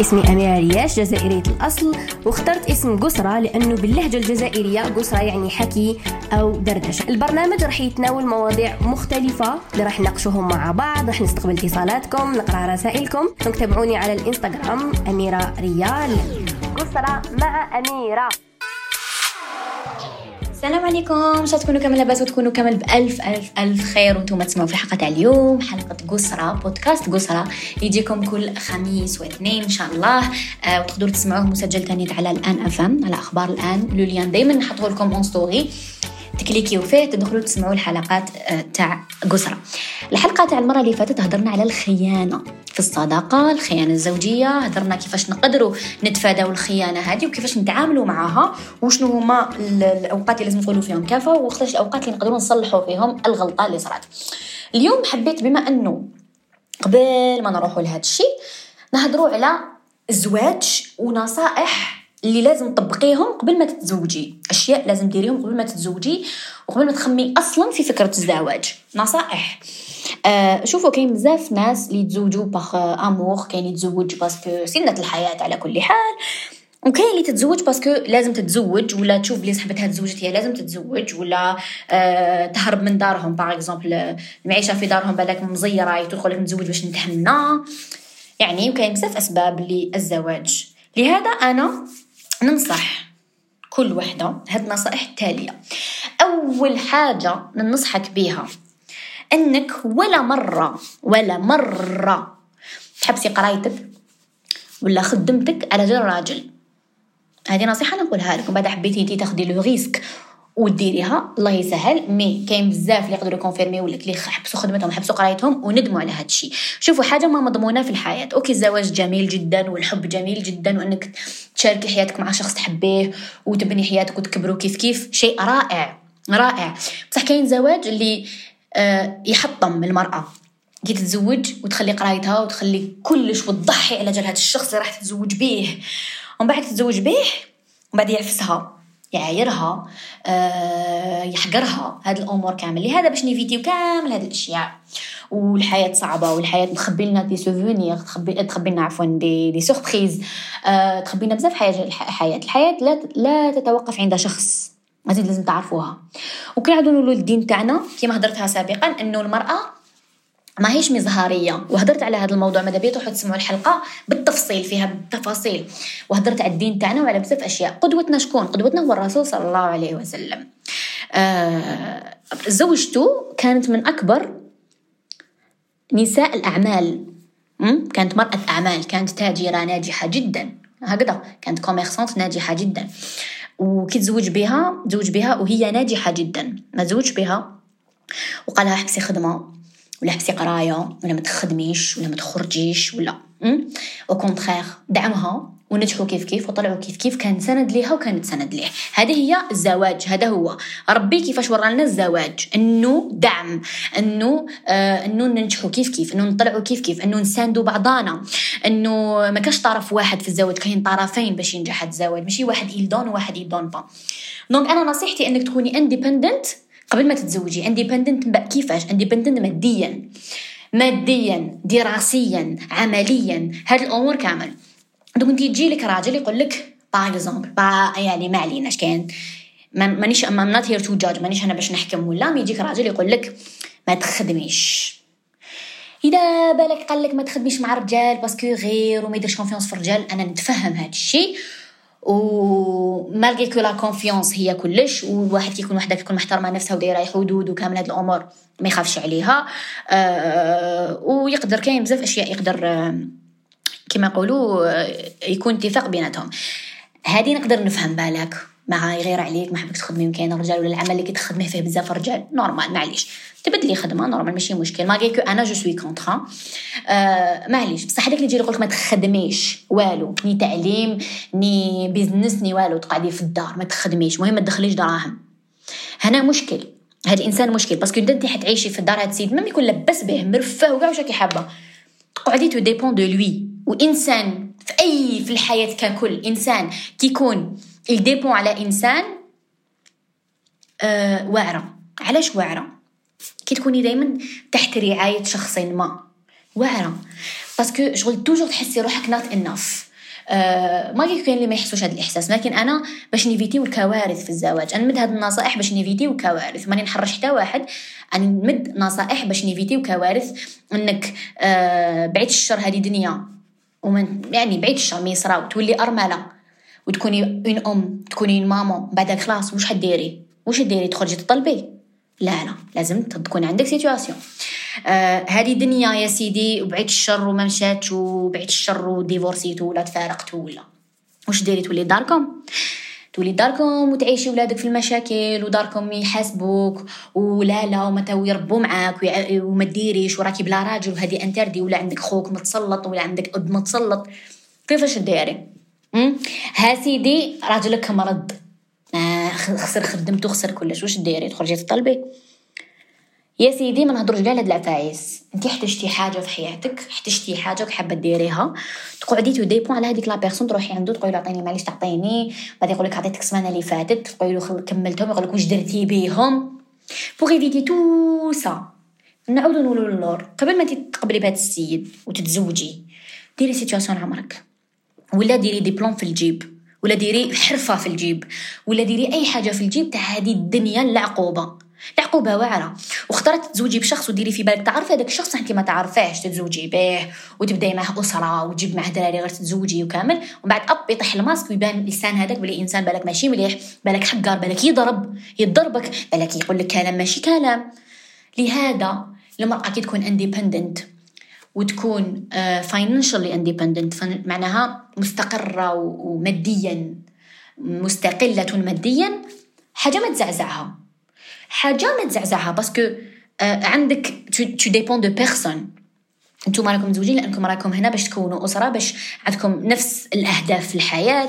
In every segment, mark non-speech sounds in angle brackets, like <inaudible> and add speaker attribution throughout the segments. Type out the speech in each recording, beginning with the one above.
Speaker 1: اسمي أميرة رياش جزائرية الأصل. واخترت اسم قسرة لأنه باللهجة الجزائرية قسرة يعني حكي أو دردشة. البرنامج راح يتناول مواضيع مختلفة اللي راح نناقشوهم مع بعض راح نستقبل اتصالاتكم نقرأ رسائلكم. تابعوني على الإنستغرام أميرة ريال. قسرة مع أميرة.
Speaker 2: السلام عليكم. ان شاء تكونوا كامل لاباس وتكونوا كامل بألف ألف ألف خير. وأنتم تسمعوا في الحلقة تاع اليوم حلقة قسرة بودكاست قسرة يجيكم كل خميس واثنين إن شاء الله. آه وتقدروا تسمعوه مسجل تاني على الآن FM على أخبار الآن. le lien دائما نحطه لكم en story تكليكيو فيه تدخلوا تسمعوا الحلقات آه، تاع قسرة الحلقة تاع المرة اللي فاتت هضرنا على الخيانة. في الصداقة الخيانة الزوجية هضرنا كيفاش نقدروا نتفاداو الخيانة هذه وكيفاش نتعاملوا معها وشنو هما الأوقات اللي لازم نقولوا فيهم كفى وخلاص الأوقات اللي نقدروا نصلحوا فيهم الغلطة اللي صارت اليوم حبيت بما أنه قبل ما نروحوا لهذا الشيء نهضروا على الزواج ونصائح اللي لازم تطبقيهم قبل ما تتزوجي. أشياء لازم ديريهم قبل ما تتزوجي وقبل ما تخممي أصلا في فكرة الزواج. نصائح. شوفوا كاين بزاف ناس اللي يتزوجوا par amour كاين يتزوج parce que سنة الحياة على كل حال وكاين اللي تتزوج parce que لازم تتزوج ولا تشوف بلي صاحبتها تزوجت هي لازم تتزوج ولا آه تهرب من دارهم باغ اكزومبل المعيشة في دارهم بالك مزيرة تدخل لك نتزوج باش نتهنى. يعني وكاين بزاف أسباب للزواج لهذا أنا ننصح كل وحدة هاد النصائح التالية. أول حاجة ننصحك بها أنك ولا مرة ولا مرة تحبسي قرايتك ولا خدمتك على جال راجل. هذه نصيحة نقولها لكم. بعد حبيتي تاخدي le risque وديريها الله يسهل mais كاين بزاف اللي يقدروا يكونفيرميو لك اللي حبسوا خدمتهم حبسوا قرايتهم وندموا على هذا الشيء شوفوا حاجة ما مضمونة في الحياة. أوكي الزواج جميل جدا والحب جميل جدا وأنك تشاركي حياتك مع شخص تحبيه وتبني حياتك وتكبروا كيف كيف شيء رائع رائع. بصح كاين زواج اللي يحطم المراه كي تتزوج وتخلي قرايتها وتخلي كلش وتضحي على جال هذا الشخص اللي راح تتزوج به ومن بعد تتزوج به ومن بعد يعفسها يعايرها آه يحقرها. هاد الأمور كامل. لهذا باش نيفيتيو كامل هاد الأشياء. والحياة صعبة والحياة تخبي لنا des souvenirs تخبي تخبي لنا عفوا des des surprises آه تخبي لنا بزاف حاجة الحياة الحياة لا لا تتوقف عند شخص. هذه لازم تعرفوها. وكنعاودو نقولوا الدين تاعنا كما هضرتها سابقا إنه المرأة ما هيش مظهريه وهدرت على هذا الموضوع ماذا تروحوا تسمعوا الحلقة بالتفصيل فيها بالتفاصيل. وهدرت على الدين تاعنا وعلى بزاف أشياء. قدوتنا شكون؟ قدوتنا هو الرسول صلى الله عليه وسلم. آه زوجته كانت من أكبر نساء الأعمال. كانت مرأة أعمال كانت تاجرة ناجحة جدا. هكذا كانت كوميرسانت ناجحة جدا. وكي تزوج بها تزوج بها وهي ناجحة جدا. ما تزوج بها. وقالها حبسي خدمة ولا حبسي قراية ولا ما تخدميش ولا ما تخرجيش ولا au contraire دعمها. ونجحوا كيف كيف وطلعوا كيف كيف كان سند ليها وكانت سند ليه. هذه هي الزواج هذا هو. ربي كيفاش ورانا الزواج؟ إنه دعم إنه آه إنه ننجحوا كيف كيف إنه نطلعوا كيف كيف إنه نساندوا بعضانا. إنه ما كاش طرف واحد في الزواج كاين طرفين باش ينجح الزواج. ماشي واحد il donne وواحد il donne pas. donc أنا نصيحتي إنك تكوني independent قبل ما تتزوجي. independent كيفاش؟ independent ماديا. ماديا دراسيا عمليا. هاد الأمور كامل. donc انت تجي لك راجل يقول لك par exemple يعني ما عليناش كاين مانيش I'm not here to judge مانيش أنا باش نحكم ولا mais يجيك راجل يقول لك ما تخدميش. إذا بالك قال لك ما تخدميش مع رجال parce que يغير وما يديرش confiance في الرجال أنا نتفهم هذا الشيء. و malgré que la confiance هي كلش والواحد كيكون وحده كيكون محترمه نفسها ودايرة حدود وكامل هاد الأمور ما يخافش عليها. آه ويقدر كاين بزاف أشياء يقدر آه كما يقولوا آه يكون اتفاق بيناتهم. هذه نقدر نفهم بالك. ما يغير عليك ما حبك تخدمي كاين رجال ولا العمل اللي كتخدميه فيه بزاف رجال normal معليش. تبدلي خدمة normal ماشي مشكل. ما كو أنا je suis contre آه معليش. بصح هذاك اللي يجي يقول لك ما تخدميش والو. ni تعليم ni business ni والو. تقعدي في الدار ما تخدميش. المهم ما تدخليش دراهم. هنا مشكل. هذا الإنسان مشكل. parce que انت حتعيشي في الدار هاد السيد même يكون لاباس به مرفه وكاع واش راكي حابة. قعدي tu dépends de lui وإنسان في أي في الحياة ككل إنسان كيكون يديبون على إنسان آه واعرة. علاش واعرة؟ كي تكوني دائما تحت رعاية شخص ما. واعرة. parce que شغل toujours تحسي روحك not enough آه ما كاين اللي ما يحسوش هذا الإحساس. لكن أنا باش نيفيتيو الكوارث في الزواج. أنا نمد هذه النصائح باش نيفيتيو الكوارث. ماني نحرش حتى واحد. أنا نمد نصائح باش نيفيتيو كوارث إنك آه بعيد الشر هذه دنيا. ومن يعني بعيد الشر ما يصراو تولي أرملة وتكوني une أم تكوني une maman خلاص واش حديري؟ واش ديري تخرجي تطلبي؟ لا لا لازم تكون عندك situation آه دنيا يا سيدي وبعيد الشر وما مشاتش وبعيد الشر وديفورسيتو ولا تفارقتو ولا. واش ديري؟ تولي داركم. تولي داركم وتعيشي ولادك في المشاكل وداركم يحاسبوك ولا لا وما يربوا معاك وما ديريش وراكي بلا راجل وهذه interdit ولا عندك خوك متسلط ولا عندك أب متسلط. كيفاش ديري ها سيدي راجلك مرض. آه خسر خدمته خسر كلش. واش ديري تخرجي تطلبي يا سيدي ما نهضروش على هاد العفايس. انت احتجتي حاجة في حياتك احتجتي حاجة وحابه ديريها. تقعدي tu dépends على هذيك la personne تروحي عنده تقولي له عطيني معليش تعطيني. بعد يقول لك عطيتك السمانه اللي فاتت تقولي له كملتهم يقول لك واش درتي بيهم. pour éviter tout ça نعاودو نقولوا للور. قبل ما تقبلي بهذا السيد وتتزوجي ديري situation عمرك. ولا ديري ديبلوم في الجيب ولا ديري حرفة في الجيب ولا ديري أي حاجة في الجيب تاع هذه الدنيا العقوبة. العقوبه واعرة. واخترت تزوجي بشخص وديري في بالك. تعرفي هذاك الشخص انت ما تعرفيهش تتزوجي به وتبداي معه أسرة وتجيب معه دراري غير تتزوجي وكامل. ومن بعد après يطيح الماسك ويبان الانسان هذاك بلي إنسان بالك ماشي مليح بالك حقار بالك يضرب يضربك بالك يقول لك كلام ماشي كلام. لهذا المرأة كي تكون independent وتكون financially uh, independent معناها مستقرة وماديا مستقلة ماديا حاجة ما تزعزعها. حاجة ما تزعزعها parce que uh, عندك tu dépends de personne أنتم راكم مزوجين لأنكم راكم هنا باش تكونوا أسرة باش عندكم نفس الأهداف في الحياة.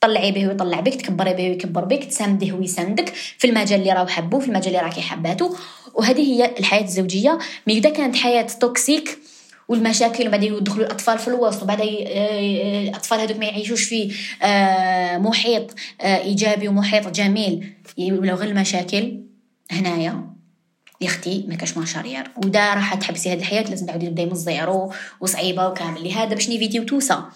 Speaker 2: طلعي به ويطلع بك تكبري به ويكبر بك تسانده ويساندك في المجال اللي راهو حبوه في المجال اللي راكي حباتو. وهذه هي الحياة الزوجية. mais إذا كانت حياة toxique والمشاكل وبعدين يدخلوا الأطفال في الوسط وبعد الأطفال هذوك ما يعيشوش في آه، محيط آه، إيجابي ومحيط جميل ولاو غير المشاكل. هنايا. يا أختي ما كاش marche arrière ودا راح تحبسي هذه الحياة لازم تعاودي تبداي من ال zéro وصعيبة وكامل. لهذا باش ني فيديو tout ça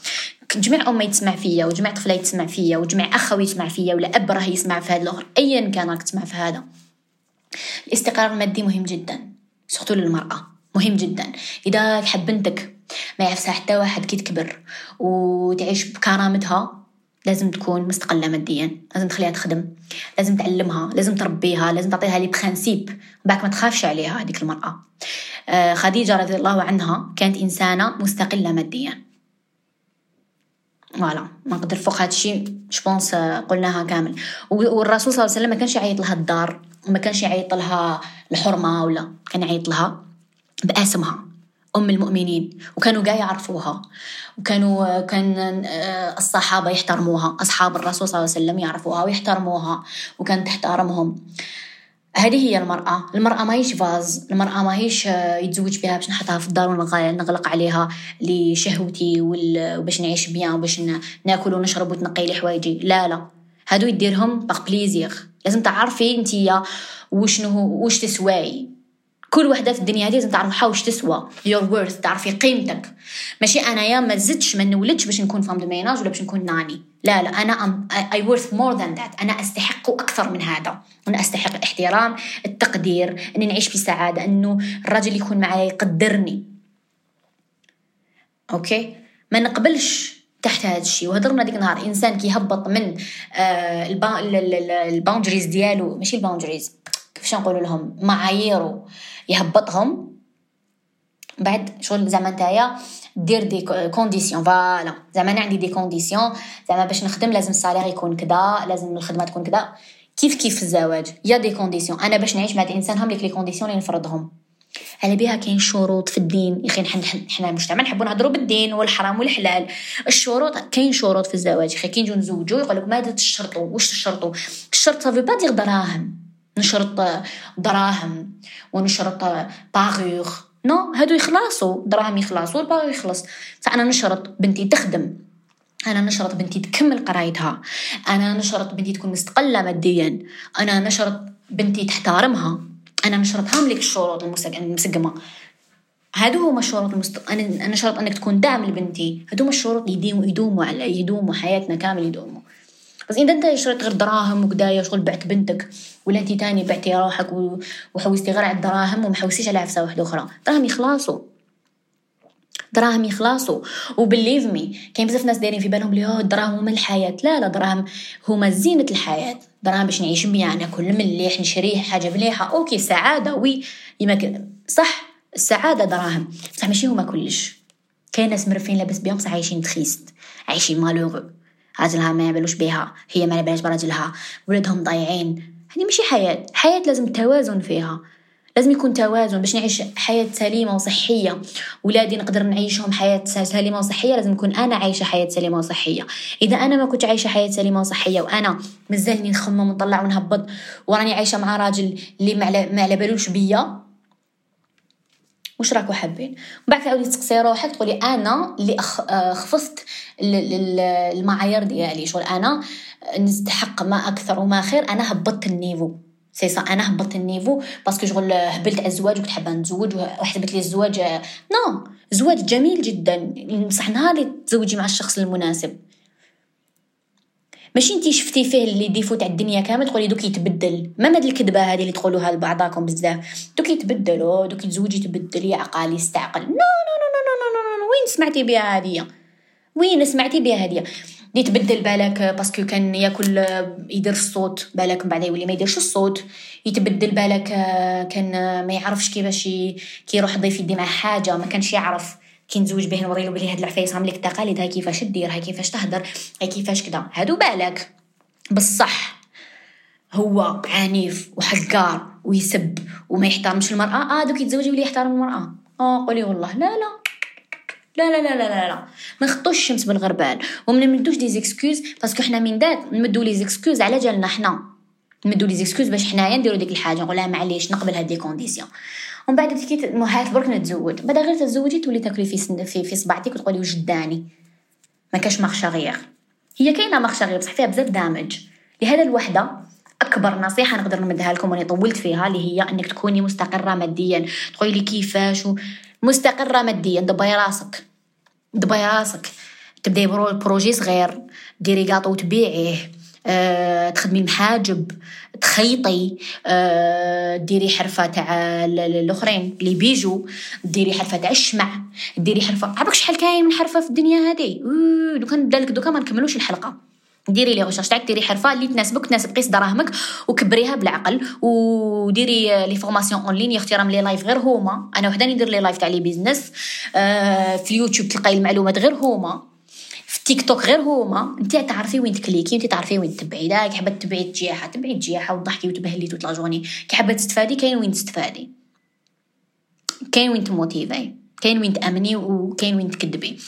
Speaker 2: جميع امي تسمع فيا وجميع طفلة يتسمع فيا وجميع أخوي يسمع فيا ولا أب راه يسمع في هذا الأخر. ايا كان راك تسمع في هذا. الاستقرار المادي مهم جدا. surtout للمرأة. مهم جدا. إذا حب بنتك ما يعرفها حتى واحد كي تكبر وتعيش بكرامتها لازم تكون مستقلة ماديا لازم تخليها تخدم لازم تعلمها لازم تربيها لازم تعطيها les principes باك ما تخافش عليها هذيك المرأة. آه خديجة رضي الله عنها كانت إنسانة مستقلة ماديا. voilà ما نقدر فوق هذا الشيء je pense قلناها كامل. والرسول صلى الله عليه وسلم ما كانش يعيط لها الدار وما كانش يعيط لها الحرمة ولا كان يعيط لها بأسمها. أم المؤمنين وكانوا قاع يعرفوها وكانوا كان آه، الصحابة يحترموها أصحاب الرسول صلى الله عليه وسلم يعرفوها ويحترموها وكانت تحترمهم. هذه هي المرأة. المرأة ما هيش فاز المرأة ما هيش آه، يتزوج بها باش نحطها في الدار ونغلق عليها لشهوتي وباش نعيش بيان وباش ناكل ونشرب وتنقي لي حوايجي. لا لا. هادو يديرهم par plaisir لازم تعرفي انتيا وشنو واش تسواي. كل وحدة في الدنيا هذه لازم تعرف واش تسوى your worth تعرفي قيمتك. ماشي أنا يا ما زدتش ما نولدش باش نكون femme de ménage ولا باش نكون nanny لا لا أنا I worth more than that أنا أستحق أكثر من هذا. أنا أستحق الاحترام التقدير إني نعيش في سعادة إنه الراجل يكون معي يقدرني. Okay؟ ما نقبلش تحت هذا الشيء. وهضرنا ديك النهار إنسان كيهبط من آه ال boundaries ديالو. ماشي ال boundaries كيفاش نقولوا لهم؟ معاييرو. يهبطهم. بعد شغل زعما نتايا دير des conditions voilà. زعما أنا عندي des conditions زعما باش نخدم لازم ال salaire يكون كذا لازم الخدمه تكون كذا كيف كيف في الزواج y a des conditions أنا باش نعيش مع الانسان هم les conditions اللي نفرضهم. على بها كاين شروط في الدين. يا أخي حنا المجتمع نحبوا نهضروا بالدين والحرام والحلال. الشروط كاين شروط في الزواج. أخي كي نجيو نزوجوا يقول لك ماذا تشرطوا واش تشرطوا الشرط صافي با دير دراهم. نشرط دراهم ونشرط parure non هادو يخلصوا دراهم يخلصوا ال parure يخلص. فأنا نشرط بنتي تخدم. أنا نشرط بنتي تكمل قرايتها. أنا نشرط بنتي تكون مستقلة ماديا. أنا نشرط بنتي تحترمها أنا نشرط هاملك الشروط المسقمة. هادو هما الشروط المست... أنا شرط أنك تكون داعم لبنتي. هادو هما الشروط اللي يديموا يدوموا على يدوموا حياتنا كامل يدوموا بس إذا أنت شريت غير دراهم وكدايا شغل بعت بنتك ولا أنت تاني بعتي روحك. وحوستي غير على الدراهم وما حوستيش على عفسة واحدة أخرى. دراهم يخلصوا. دراهم يخلصوا. وبليف mais كاين بزاف ناس دايرين في بالهم بلي الدراهم هما الحياة. لا لا دراهم هما زينة الحياة. دراهم باش نعيش bien ناكل مليح نشري حاجة مليحة. okay سعادة oui يمكن صح السعادة دراهم. بصح ماشي هما كلش. كاين ناس مرفين لاباس بيهم بصح عايشين triste عايشين malheureux راجلها ما يعملوش بها هي ما يعملش براجلها. ولادهم ضايعين. هذه ماشي حياة. حياة لازم توازن فيها. لازم يكون توازن باش نعيش حياة سليمة وصحية. ولادي نقدر نعيشهم حياة سليمة وصحية لازم نكون أنا عايشة حياة سليمة وصحية. إذا أنا ما كنت عايشة حياة سليمة وصحية وأنا مازالني نخمم ونطلع ونهبط وراني عايشة مع راجل اللي ما على بالوش بيا واش راكو حابين؟ من بعد تعاودي تسقسي روحك تقولي أنا اللي آه، خفضت المعايير ديالي. شغل أنا نستحق ما أكثر وما خير. أنا هبطت ال niveau. c'est ça أنا هبطت ال niveau parce que شغل هبلت على الزواج وكنت حابة نتزوج وحسبت لي الزواج. non الزواج جميل جدا. بصح نهار اللي تزوجي مع الشخص المناسب. ماشي انتي شفتي فيه les défauts تاع الدنيا كامل تقولي دوك يتبدل. ما هاد الكذبة هذه اللي تقولوها لبعضاكم بزاف. دوك يتبدلوا دوك يتزوجي تبدل يعقل يستعقل. non non non non non non وين سمعتي بها هذه وين سمعتي بها هذه يتبدل بالك parce que كان ياكل يدير الصوت بالك من بعد يولي ما يديرش الصوت. يتبدل بالك كان ما يعرفش كيفاش كي يروح ضيف يدي معاه حاجة ما كانش يعرف. كي نزوج به نوريلو بلي هاد العفايس راهم لك التقاليد هاي كيفاش دير هاي كيفاش تهدر هاي كيفاش كدا. هادو بالك. بصح هو عنيف وحقار ويسب وما يحترمش المرأة. آه دوك يتزوج ولي يحترم المرأة. آه قولي والله. لا لا. لا لا لا لا لا لا. ما نخطوش الشمس بالغربال. وما نمدوش des excuses parce que حنا من دات نمدو les excuses على جالنا حنا نمدو les excuses باش حنايا نديرو ديك الحاجة. نقول لها معليش نقبل هاد les conditions ومن بعد كي هاك برك نتزوج. بعد غير تتزوجي تولي تاكلي في في, في صبعتك وتقولي واش داني ما كاش marche arrière. هي كاينة marche arrière بصح فيها بزاف damage. لهذا الوحدة أكبر نصيحة نقدر نمدها لكم وأنا طولت فيها اللي هي إنك تكوني مستقرة ماديا. تقولي لي كيفاش مستقرة ماديا دبي راسك. دبي راسك. تبداي projet صغير. ديري كاطو وتبيعيه. أه تخدمي محاجب. تخيطي أه ديري حرفة تاع الأخرين. اللي بيجو ديري حرفة تاع الشمع ديري حرفة عباك شحال كاين من حرفة في الدنيا هذه دوكا نبدا لك دوكا ما نكملوش الحلقة. ديري لي recherches تاعك ديري حرفة اللي تناسبك تناسب قيس دراهمك وكبريها بالعقل وديري لي formation en ligne اختيار les lives غير هما. أنا وحده ندير les lives تاع les business آه في اليوتيوب تلقاي المعلومات غير هما. تيك توك غير هما. انت تعرفي وين تـ cliquer انت تعرفي وين تبعي لا كي حابة تبعي الجياحة تبعي الجياحة وضحكي وتبهلي toute la journée كي حابة تستفادي كاين وين تستفادي. كاين وين تـ motiver. كاين وين تأمني وكاين وين تكذبي.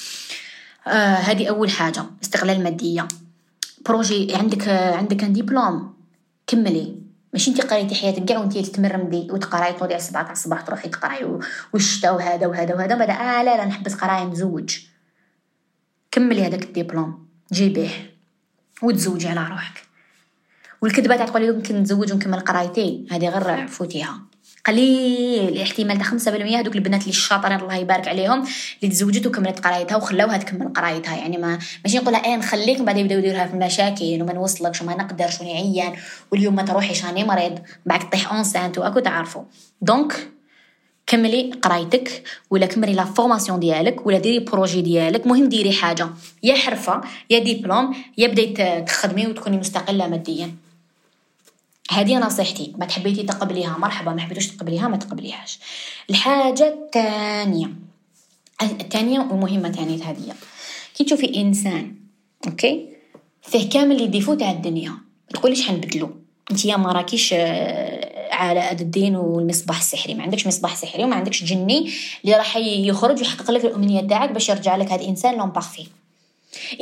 Speaker 2: آه هذه أول حاجة استغلال ماديه projet عندك عندك un diplôme كملي. ماشي انت قريتي حياتك كاع وانت تمرمدي وتقراي تنوضي على 7 تاع الصباح تروحي تقراي والشتاء وهذا وهذا وهذا بعد آه لا لا نحبس قرايه نتزوج كملي هذاك الدبلوم جيبيه وتزوجي على روحك. والكذبة تاع تقولي يمكن نتزوج ونكمل قرايتي هذه غير فوتيها قليل الاحتمال تاع 5% هذوك البنات اللي الشاطرين الله يبارك عليهم اللي تزوجت وكملت قرايتها وخلاوها تكمل قرايتها. يعني ما ماشي نقولها إيه نخليك بعد يبداو يديروها في مشاكل وما نوصلكش وما نقدرش ونعيان واليوم ما تروحيش راني مريض. بعد تطيح enceinte وأكو تعرفوا donc كملي قرايتك ولا كملي la formation ديالك ولا ديري projet ديالك. مهم ديري حاجة. يا حرفة يا ديبلوم يا بديتي تخدمي وتكوني مستقلة ماديا. هذه نصيحتي. ما تحبيتي تقبليها؟ مرحبا. ما حبيتوش تقبليها؟ ما تقبليهاش. الحاجة الثانية. الثانية ومهمه ثانية هذه. كي تشوفي إنسان أوكي؟ فيه كامل les défauts تاع الدنيا. ما تقوليش حنبدلو. انت يا ما راكيش آه، علاء الدين والمصباح السحري. ما عندكش مصباح سحري وما عندكش جني اللي راح يخرج ويحقق لك الأمنية تاعك باش يرجع لك هذا الانسان l'homme parfait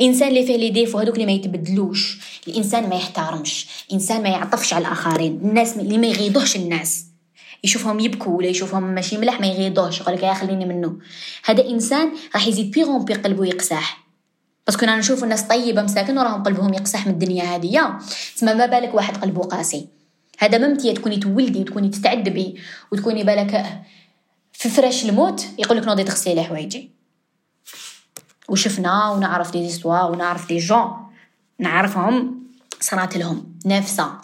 Speaker 2: إنسان اللي فيه les défauts هذوك اللي ما يتبدلوش. الإنسان ما يحترمش. إنسان ما يعطفش على الآخرين. الناس اللي ما يغيضوش الناس. يشوفهم يبكوا ولا يشوفهم ماشي ملاح ما يغيضوش يقول لك يا خليني منه. هذا إنسان راح يزيد de plus en plus قلبه يقساح. باسكو أنا نشوف الناس طيبة مساكن وراهم قلبهم يقسح من الدنيا هذه تسمى ما بالك واحد قلبه قاسي. هذا ممتية تكوني تولدي وتكوني تتعذبي وتكوني بالك في فراش الموت يقول لك نوضي تغسلي لي حوايجي وشفنا ونعرف دي زيستوار ونعرف دي جون نعرفهم صرات لهم نافسه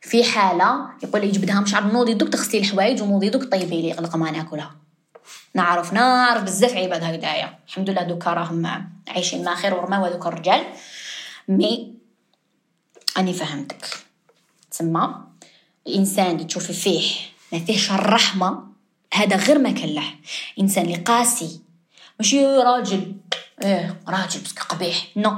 Speaker 2: في حالة يقول لي يجبدها مش عارف نوضي دوك تغسلي الحوايج ونوضي دوك طيبي لي غلق ما ناكلها. نعرف نعرف بزاف عباد هكذايا الحمد لله دوكا راهم عايشين ما خير ورما دوك الرجال. مي أني فهمتك. تسمى؟ الانسان اللي تشوفي فيه ما فيهش الرحمة هذا غير ما كلح إنسان اللي قاسي. ماشي راجل. إيه راجل بس قبيح. نو.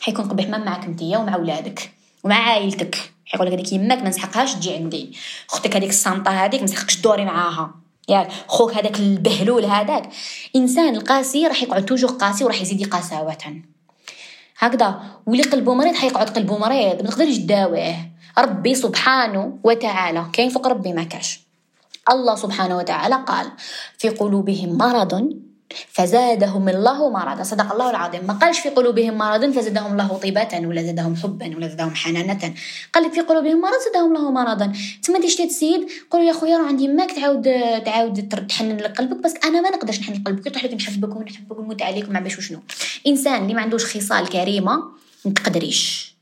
Speaker 2: حيكون قبيح ما معك انتيا ومع ولادك ومع عائلتك. حيقول لك هذيك يماك ما نسحقهاش تجي عندي. أختك هذيك الصامطه هذيك ما نسحقش دوري معاها. ياك خوك هذاك البهلول هذاك. إنسان القاسي راح يقعد توجو قاسي وراح يزيد قساوه هكذا. واللي قلبه مريض حيقعد قلبه مريض ما تقدرش تداويه ربي سبحانه وتعالى. كاين فوق ربي ما كاش؟ الله سبحانه وتعالى قال في قلوبهم مرض فزادهم الله مرضا صدق الله العظيم. ما قالش في قلوبهم مرض فزادهم الله طيبة ولا زادهم حبا ولا زادهم حنانة. قال في قلوبهم مرض زادهم الله مرضا تما دي شتيت السيد قولوا يا خويا راه عندي ماك تعاود تعاود تحنن لقلبك بس أنا ما نقدرش نحنن لقلبك. تروح لك نحبك ونحبك ونموت عليك وما باش وشنو؟ إنسان اللي ما عندوش خصال كريمة ما تقدريش.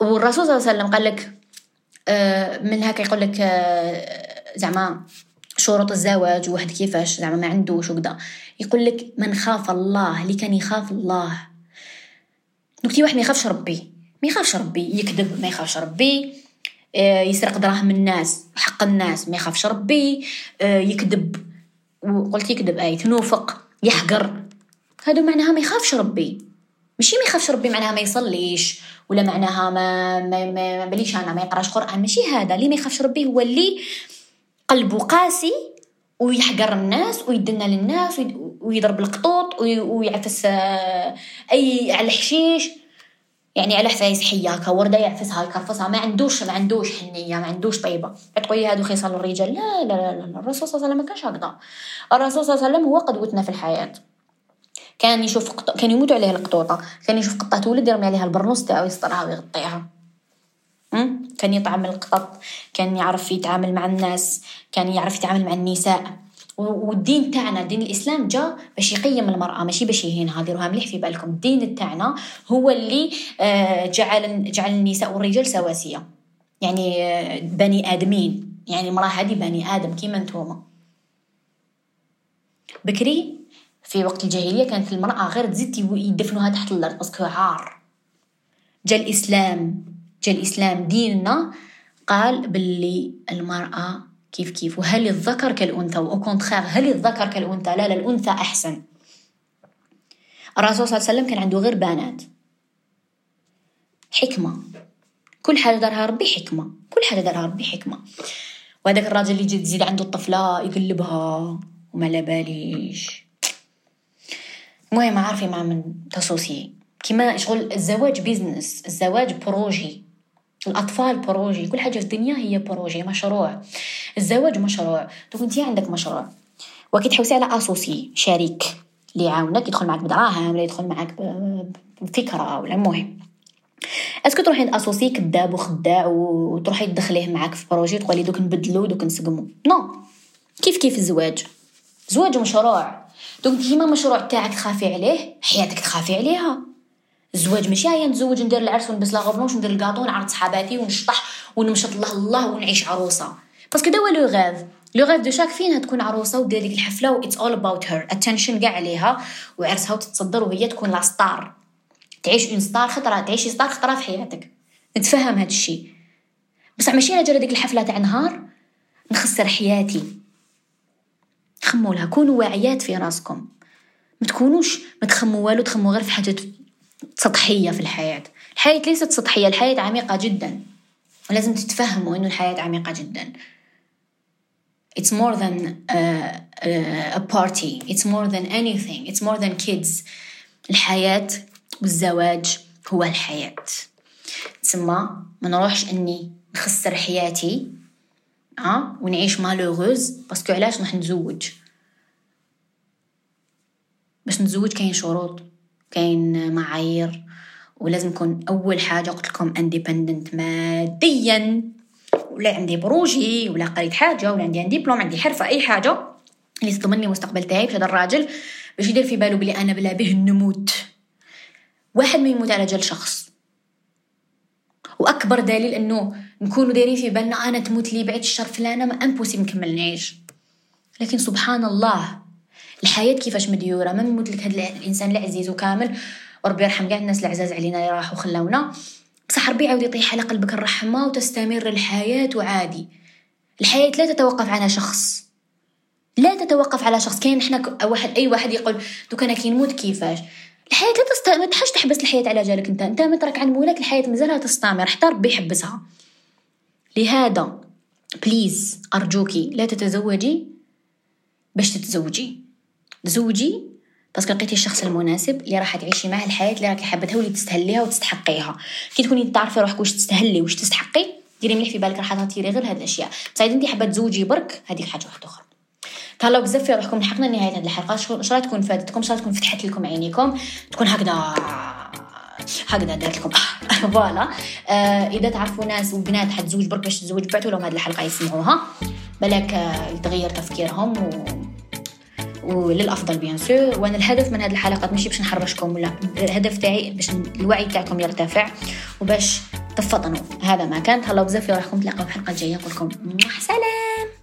Speaker 2: والرسول صلى الله عليه وسلم قال لك آه، من هكا يقول لك آه، زعما شروط الزواج واحد كيفاش زعما ما عندوش وكذا يقول لك من خاف الله اللي كان يخاف الله. نكتي واحد ما يخافش ربي ما يخافش ربي يكذب ما يخافش ربي آه، يسرق دراهم الناس حق الناس ما يخافش ربي يكذب. وقلت يكذب اي تنوفق يحقر. هذا معناها ما يخافش ربي. ماشي ما يخافش ربي معناها ما يصليش ولا معناها ما ما ما, بليش أنا ما يقراش قرآن ماشي هذا. اللي ما يخافش ربي هو اللي قلبه قاسي ويحقر الناس ويدنا للناس ويضرب القطوط ويعفس آه، أي على الحشيش. يعني على حسايس حياكا وردة يعفسها يكرفسها ما عندوش ما عندوش حنية ما عندوش طيبة. تقولي هادو خصال الرجال. لا لا لا, لا. الرسول صلى الله عليه وسلم ما كانش هكذا. الرسول صلى الله عليه وسلم هو قدوتنا في الحياة. كان يشوف قط... كان يموت عليه القطوطة. كان يشوف قطة تولد يرمي عليها البرنوس تاعو يسطرها ويغطيها. كان يطعم القطط. كان يعرف يتعامل مع الناس. كان يعرف يتعامل مع النساء. والدين تاعنا دين الإسلام جاء باش يقيم المرأة ماشي باش يهينها. ديروها مليح في بالكم. الدين تاعنا هو اللي آه، جعل جعل النساء والرجال سواسية. يعني آه، بني آدمين. يعني المرأة هذه بني آدم كيما نتوما. بكري في وقت الجاهلية كانت المرأة غير تزيد يدفنوها تحت الأرض باسكو عار. جا الإسلام جا الإسلام ديننا قال باللي المرأة كيف كيف وهل الذكر كالأنثى وأو هل الذكر كالأنثى؟ لا لا الأنثى أحسن. الرسول صلى الله عليه وسلم كان عنده غير بنات. حكمة. كل حاجة دارها ربي حكمة. كل حاجة دارها ربي حكمة. وهذاك الراجل اللي يجي تزيد عنده الطفلة يقلبها وما لا باليش. المهم عارفين مع من تـ associer كيما شغل الزواج business الزواج projet الأطفال projet كل حاجة في الدنيا هي projet مشروع. الزواج مشروع. دوك انت عندك مشروع. وكي تحوسي على associé شريك اللي يعاونك يدخل معك بدراهم ولا يدخل معك بفكرة ولا المهم. est-ce que تروحي عند associé كذاب وخداع وتروحي تدخليه معاك في projet تقولي دوك نبدلو دوك نسقمو. non كيف كيف الزواج؟ الزواج مشروع. دوك ديما مشروع تاعك تخافي عليه حياتك تخافي عليها. الزواج ماشي هيا نتزوج ندير العرس ونلبس لا غوفلونش وندير الكاطو ونعرض صحاباتي ونشطح ونمشط الله الله ونعيش عروسة. باسكو دوا لو غاف لو غاف دو شاك فينا تكون عروسة ودير ديك الحفلة و اتس اول اباوت هير اتنشن كاع عليها وعرسها وتتصدر وهي تكون لا ستار تعيش اون ستار خطرة تعيشي ستار خطرة في حياتك. نتفهم هاد الشيء بصح ماشي أنا جرى ديك الحفلة تاع نهار نخسر حياتي. خموا لها كونوا واعيات في راسكم. ما تكونوش ما تخموا والو تخموا غير في حاجات سطحية في الحياة. الحياة ليست سطحية الحياة عميقة جدا. ولازم تتفهموا أنه الحياة عميقة جدا. It's more than a, a party. It's more than anything. It's more than kids. الحياة والزواج هو الحياة. تسمى ما نروحش إني نخسر حياتي. آه ونعيش malheureuse parce que علاش راح نتزوج باش نتزوج كاين شروط كاين معايير ولازم نكون اول حاجة قلت لكم independent ماديا ولا عندي projet ولا قريت حاجة ولا عندي ديبلوم عندي حرفة أي حاجة. اللي تضمن لي مستقبل تاعي باش هذا الراجل. باش يدير في باله بلي أنا بلا به نموت. واحد ما يموت على جال شخص. وأكبر دليل إنه نكونوا دايرين في بالنا أنا تموت لي بعد الشر فلانة ما امبوسيبل نكمل نعيش لكن سبحان الله الحياة كيفاش مديورة؟ ما يموت لك هذا الإنسان العزيز وكامل. وربي يرحم كاع الناس العزاز علينا اللي راحوا خلاونا. بصح ربي يعاود يطيح على قلبك الرحمة وتستمر الحياة وعادي. الحياة لا تتوقف على شخص. لا تتوقف على شخص. كاين حنا واحد أي واحد يقول دوك أنا كي نموت كيفاش؟ الحياة لا تست... ما تحبس الحياة على جالك أنت. أنت مترك عند مولاك الحياة مازالها تستمر. حتى ربي يحبسها. لهذا please ارجوكي لا تتزوجي باش تتزوجي. تزوجي parce que لقيتي الشخص المناسب اللي راح تعيشي معاه الحياة اللي راكي حابتها واللي تستهليها وتستحقيها. كي تكوني تعرفي روحك واش تستهلي واش تستحقي ديري مليح في بالك راح تطيري غير هاد الأشياء. بصح انت حابة تزوجي برك هذيك حاجة واحدة أخرى. تهلاو بزاف في روحكم لحقنا نهاية هذه الحلقة. شو راح تكون فادتكم شو تكون فتحت لكم عينيكم؟ تكون هكذا. هكذا دارت لكم. <laughs> voilà. آه إذا تعرفوا ناس وبنات حتزوج برك باش تزوج بعثوا لهم هذه الحلقة يسمعوها. بالك آه يتغير تفكيرهم و وللأفضل bien sûr وأنا الهدف من هذه الحلقات ماشي باش نحرشكم ولا الهدف تاعي باش الوعي تاعكم يرتفع وباش تفطنوا هذا ما كان. تهلاو بزاف في روحكم تلاقاو الحلقة الجاية. نقول لكم سلام